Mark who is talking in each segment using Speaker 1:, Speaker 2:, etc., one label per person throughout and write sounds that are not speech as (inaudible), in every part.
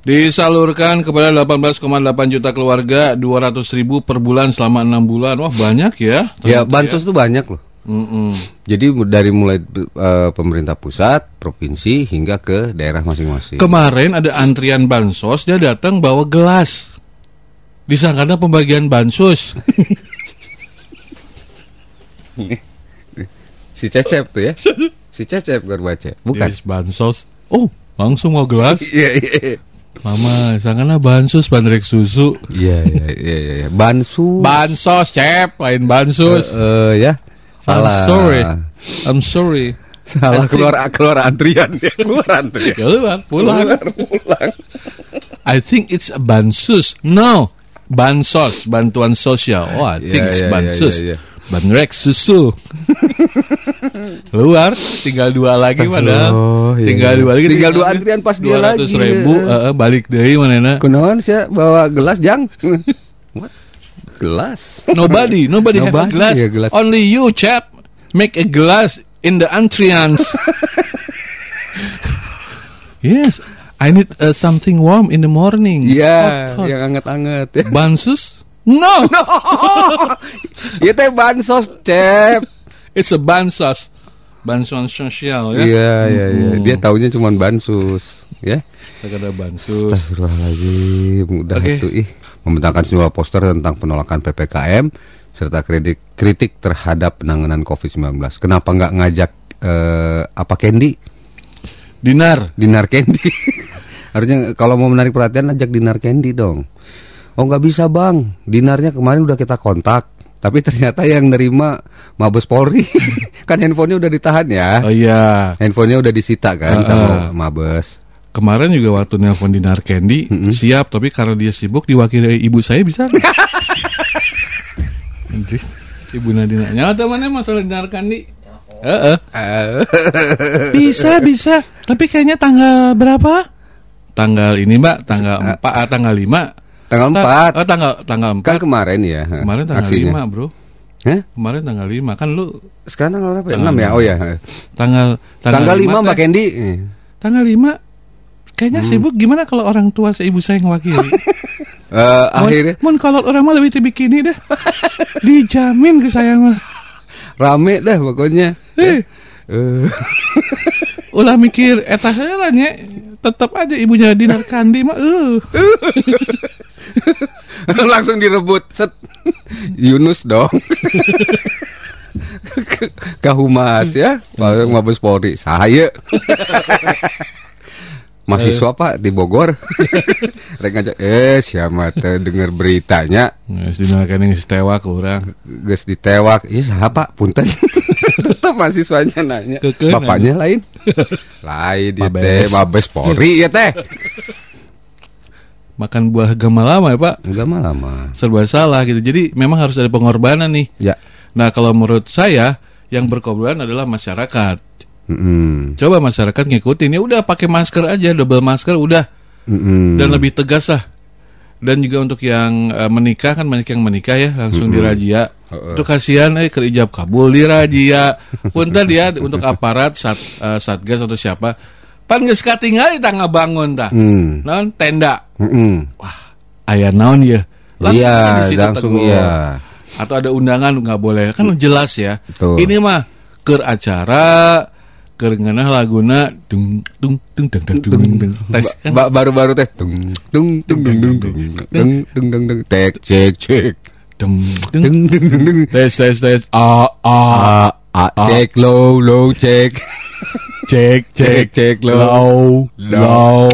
Speaker 1: Disalurkan kepada 18,8 juta keluarga 200 ribu per bulan selama 6 bulan. Wah banyak ya.
Speaker 2: Ya, bansos tuh banyak loh.
Speaker 1: Mm-mm.
Speaker 2: Jadi dari mulai eh, pemerintah pusat, provinsi hingga ke daerah masing-masing.
Speaker 1: Kemarin ada antrian bansos, dia datang bawa gelas. Disangkanya pembagian bansos. (laughs)
Speaker 2: Si Cecep tuh ya. (laughs) Si Cecep baca. Bukan.
Speaker 1: Yes, bansos. Oh, langsung mau gelas.
Speaker 2: Iya, iya.
Speaker 1: Mama, sangkanya bansos bandrek susu.
Speaker 2: Iya, iya, iya, iya. Bansu.
Speaker 1: Bansos, cep, lain bansos.
Speaker 2: Eh, eh, ya. Salah.
Speaker 1: I'm sorry. I'm sorry.
Speaker 2: Salah
Speaker 1: think-
Speaker 2: keluar keluar antrian ya. Keluar antrian.
Speaker 1: Keluar, pulang.
Speaker 2: Keluar, pulang.
Speaker 1: I think it's a bansus. No, bansos, bantuan sosial. Oh,
Speaker 2: Yeah,
Speaker 1: it's
Speaker 2: yeah, yeah,
Speaker 1: bansus.
Speaker 2: yeah, yeah.
Speaker 1: Bandrek susu. Keluar, tinggal dua lagi padahal.
Speaker 2: Oh, iya,
Speaker 1: tinggal
Speaker 2: iya.
Speaker 1: dua lagi.
Speaker 2: Tinggal dua antrian pas dia lagi.
Speaker 1: ribu, eh, eh, balik mana
Speaker 2: Kunaon sih bawa gelas jang? What? Gelas.
Speaker 1: Nobody, nobody, have a
Speaker 2: Nobody,
Speaker 1: glass.
Speaker 2: ya, gelas.
Speaker 1: Only you, chap. Make a glass in the antrians. (laughs) yes, I need uh, something warm in the morning.
Speaker 2: Iya,
Speaker 1: hot.
Speaker 2: yang anget-anget ya. (laughs)
Speaker 1: Bansus? No, (laughs) no.
Speaker 2: Itu teh bansos, Cep.
Speaker 1: It's a bansos. Bantuan sosial ya.
Speaker 2: Iya, iya, iya.
Speaker 1: Hmm.
Speaker 2: Dia taunya cuma bansus, ya.
Speaker 1: Ada bansus.
Speaker 2: Astagfirullahaladzim, udah
Speaker 1: Oke.
Speaker 2: itu ih membentangkan sebuah poster tentang penolakan PPKM serta kritik kritik terhadap penanganan COVID-19. Kenapa nggak ngajak eh, apa Candy?
Speaker 1: Dinar.
Speaker 2: Dinar Candy. (laughs) Harusnya kalau mau menarik perhatian ajak Dinar Candy dong. Oh nggak bisa bang, Dinarnya kemarin udah kita kontak, tapi ternyata yang nerima Mabes Polri, (laughs) kan handphonenya udah ditahan ya,
Speaker 1: Oh iya.
Speaker 2: handphonenya udah disita kan
Speaker 1: Ah,
Speaker 2: sama
Speaker 1: ah.
Speaker 2: Mabes.
Speaker 1: Kemarin juga waktu nelpon Dinar Candy
Speaker 2: Mm-mm.
Speaker 1: siap tapi karena dia sibuk diwakili ibu saya bisa Ibu Nadina nyata mana masalah Dinar Candy? Heeh. (laughs) Bisa bisa tapi kayaknya tanggal berapa? Tanggal ini Mbak, tanggal 4 ah, tanggal 5.
Speaker 2: Tanggal
Speaker 1: Ta-
Speaker 2: 4
Speaker 1: Oh, tanggal tanggal 4.
Speaker 2: kan kemarin ya.
Speaker 1: Kemarin tanggal
Speaker 2: aksinya.
Speaker 1: 5, Bro.
Speaker 2: Hah?
Speaker 1: Kemarin tanggal 5 kan lu
Speaker 2: Sekarang tanggal berapa? ya?
Speaker 1: Tanggal
Speaker 2: 6 ya?
Speaker 1: lima.
Speaker 2: Oh ya.
Speaker 1: tanggal
Speaker 2: Tanggal, 5 Mbak. Candy. Eh.
Speaker 1: Tanggal 5 kayaknya
Speaker 2: Hmm.
Speaker 1: sibuk gimana kalau orang tua seibu saya ngewakili? (laughs)
Speaker 2: Eh, akhirnya
Speaker 1: Mun kalau orang mah lebih bikini dah. (laughs) Dijamin ke saya mah.
Speaker 2: Rame dah pokoknya.
Speaker 1: Eh,
Speaker 2: Eh.
Speaker 1: ulah mikir eta heula nya tetap aja ibunya Dinar Kandi mah eh. (laughs)
Speaker 2: Langsung direbut set. Yunus dong. (laughs) Kahumas ya, Pak Mabes Polri. Saya. (laughs) Mahasiswa Pak di Bogor. (laughs) Rek ngajak, eh siapa teh denger beritanya
Speaker 1: Geus Dinar Kandi geus tewak urang.
Speaker 2: geus ditewak. Iya saha Pak, punten. (laughs) Tetap mahasiswanya nanya.
Speaker 1: Keukeun,
Speaker 2: Bapaknya lain. (laughs) lain dia teh
Speaker 1: Mabes.
Speaker 2: Polri ya teh.
Speaker 1: Makan buah gama lama ya, Pak.
Speaker 2: Mah lama.
Speaker 1: Serba salah gitu. Jadi memang harus ada pengorbanan nih.
Speaker 2: Ya.
Speaker 1: Nah, kalau menurut saya yang berkorban adalah masyarakat.
Speaker 2: Mm-mm.
Speaker 1: Coba masyarakat ngikutin ya udah pakai masker aja, double masker udah
Speaker 2: Mm-mm.
Speaker 1: dan lebih tegas lah. Dan juga untuk yang eh, menikah kan banyak yang menikah ya langsung
Speaker 2: Mm-mm.
Speaker 1: dirajia.
Speaker 2: Heeh.
Speaker 1: Itu kasihan eh kerijab kabul dirajia. (laughs) Punten dia untuk aparat sat, eh, satgas atau siapa. Pan geus katingali tangga bangun tah.
Speaker 2: Mm.
Speaker 1: Non tenda.
Speaker 2: Mm-mm.
Speaker 1: Aya naon ya?
Speaker 2: Iya,
Speaker 1: di situ
Speaker 2: langsung
Speaker 1: tegur.
Speaker 2: iya.
Speaker 1: Atau ada undangan nggak boleh kan jelas ya.
Speaker 2: Betul.
Speaker 1: Ini mah ker acara ngeunah laguna dung dung dung dung dung dung dung tes kan
Speaker 2: Ba- baru-baru teh tung tung tung tung tung tung tung tung tung tung tek cek cek
Speaker 1: dung dung
Speaker 2: tung tung tung tung
Speaker 1: tes tes tes a a
Speaker 2: ah ah cek low low cek
Speaker 1: cek
Speaker 2: cek cek low
Speaker 1: low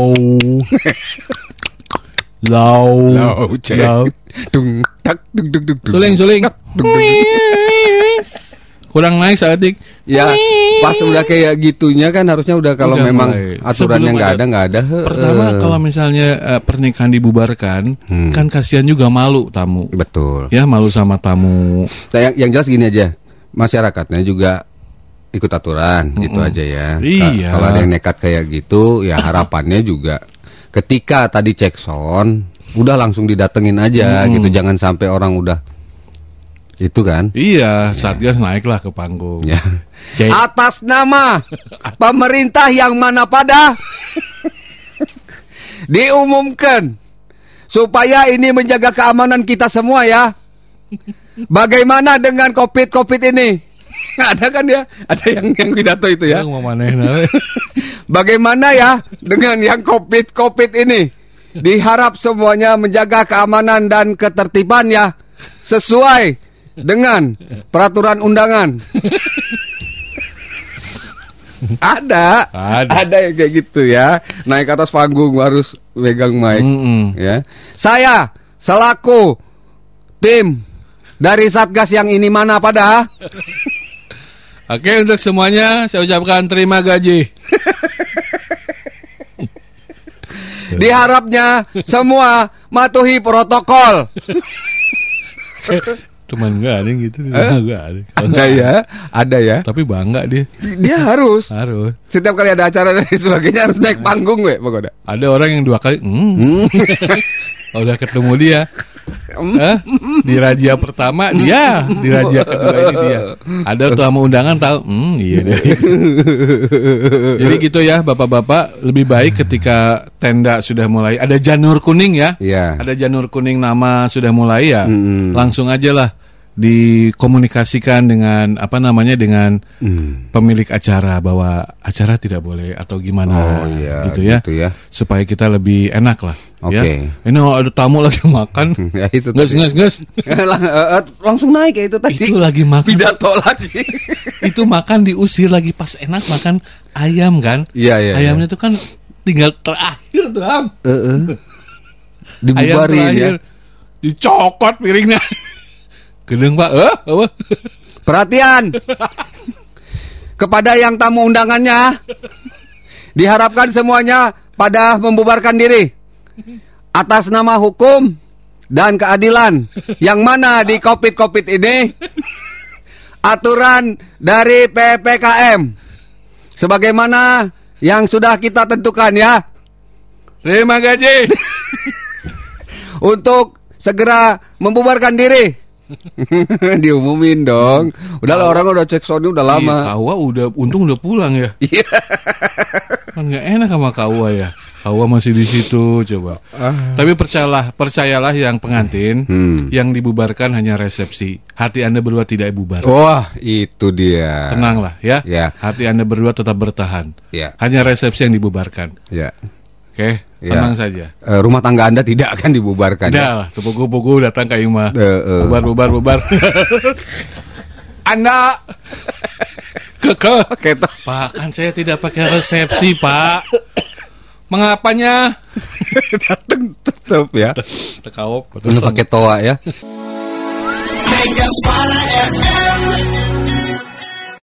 Speaker 1: low low
Speaker 2: cek tung tak tung tung tung tung.
Speaker 1: suling suling
Speaker 2: tung, tung, tung.
Speaker 1: Kurang naik sadik
Speaker 2: ya pas udah kayak gitunya kan harusnya udah kalau
Speaker 1: Udah
Speaker 2: memang
Speaker 1: mulai.
Speaker 2: aturannya nggak
Speaker 1: ada-
Speaker 2: nggak ada heeh.
Speaker 1: Pertama kalau misalnya eh, pernikahan dibubarkan,
Speaker 2: Hmm.
Speaker 1: kan kasihan juga malu tamu.
Speaker 2: betul
Speaker 1: Ya malu sama tamu.
Speaker 2: Nah, yang, yang jelas gini aja, masyarakatnya juga ikut aturan gitu
Speaker 1: Mm-mm.
Speaker 2: aja ya.
Speaker 1: Iya.
Speaker 2: Ka- Kalau ada yang nekat kayak gitu, ya harapannya juga ketika tadi cek sound, udah langsung didatengin aja
Speaker 1: Mm-mm.
Speaker 2: gitu, jangan sampai orang udah Itu kan.
Speaker 1: Iya, Satgas naiklah ke panggung.
Speaker 2: Ya. (laughs)
Speaker 1: Kayak-
Speaker 2: Atas nama pemerintah yang mana pada (laughs) diumumkan supaya ini menjaga keamanan kita semua ya. Bagaimana dengan COVID-COVID ini? (laughs) Ada kan ya? Ada yang yang pidato itu ya. Bagaimana ya dengan yang COVID-COVID ini? Diharap semuanya menjaga keamanan dan ketertiban ya sesuai dengan peraturan undangan. ada,
Speaker 1: Ada.
Speaker 2: yang kayak gitu ya. Naik atas panggung harus megang mic
Speaker 1: Mm-mm.
Speaker 2: ya. Saya selaku tim dari Satgas yang ini mana pada
Speaker 1: Oke, untuk semuanya saya ucapkan terima gaji.
Speaker 2: diharapnya semua matuhi protokol. (laughs)
Speaker 1: Cuman enggak ada yang gitu,
Speaker 2: Eh? (laughs)
Speaker 1: enggak ada.
Speaker 2: Ada ya, ada ya.
Speaker 1: Tapi bangga dia.
Speaker 2: Dia harus
Speaker 1: Harus.
Speaker 2: setiap kali ada acara dan sebagainya harus naik panggung, we, pokoknya.
Speaker 1: Ada orang yang dua kali, hmm,
Speaker 2: Hmm. (laughs)
Speaker 1: kalau udah ketemu dia, eh, di raja pertama dia, di raja kedua ini dia. Ada tamu undangan tahu, hmm, iya deh. Jadi gitu ya, bapak-bapak, lebih baik ketika tenda sudah mulai, ada janur kuning ya,
Speaker 2: Iya.
Speaker 1: ada janur kuning nama sudah mulai ya,
Speaker 2: Mm-mm.
Speaker 1: langsung aja lah dikomunikasikan dengan apa namanya dengan
Speaker 2: Hmm.
Speaker 1: pemilik acara bahwa acara tidak boleh atau gimana
Speaker 2: Oh iya,
Speaker 1: gitu ya
Speaker 2: gitu ya.
Speaker 1: supaya kita lebih enak lah
Speaker 2: Oke.
Speaker 1: ya ini oh, ada tamu lagi (laughs) makan (laughs)
Speaker 2: Ya itu
Speaker 1: nges nges nges (laughs)
Speaker 2: eh, eh, langsung naik ya itu tadi.
Speaker 1: itu lagi makan
Speaker 2: Pidato lagi.
Speaker 1: itu makan diusir lagi pas enak makan ayam kan
Speaker 2: Iya, iya.
Speaker 1: ayamnya itu kan tinggal terakhir doang
Speaker 2: iya. Eh, eh.
Speaker 1: ayam
Speaker 2: Dibubarin ya.
Speaker 1: terakhir dicokot piringnya gedeng pak. Eh apa?
Speaker 2: Perhatian. Kepada yang tamu undangannya, diharapkan semuanya pada membubarkan diri atas nama hukum dan keadilan. Yang mana di COVID-COVID ini aturan dari PPKM sebagaimana yang sudah kita tentukan ya.
Speaker 1: Terima gaji (laughs)
Speaker 2: untuk segera membubarkan diri. (laughs) Diumumin dong. Udah lah orang udah cek Sony udah
Speaker 1: Iya,
Speaker 2: lama.
Speaker 1: Kawa udah untung udah pulang ya
Speaker 2: Iya.
Speaker 1: kan nggak enak sama Kawa ya Kawa masih di situ coba Tapi percayalah, percayalah yang pengantin,
Speaker 2: Hmm.
Speaker 1: yang dibubarkan hanya resepsi. Hati Anda berdua tidak bubar.
Speaker 2: Wah, itu dia.
Speaker 1: Tenanglah ya.
Speaker 2: Ya.
Speaker 1: Hati Anda berdua tetap bertahan.
Speaker 2: Ya,
Speaker 1: Hanya resepsi yang dibubarkan.
Speaker 2: ya.
Speaker 1: Oke,
Speaker 2: Ya.
Speaker 1: tenang saja.
Speaker 2: Eh, rumah tangga Anda tidak akan dibubarkan.
Speaker 1: Udah
Speaker 2: ya?
Speaker 1: tubuh-tubuh datang ke Ima.
Speaker 2: Eh, eh.
Speaker 1: Bubar, bubar, bubar. (laughs) Anda keke.
Speaker 2: Kita
Speaker 1: Pak, kan saya tidak pakai resepsi, Pak. Mengapanya? (laughs)
Speaker 2: datang tetap ya.
Speaker 1: Tekawop.
Speaker 2: Pakai toa ya.
Speaker 3: Mega Suara FM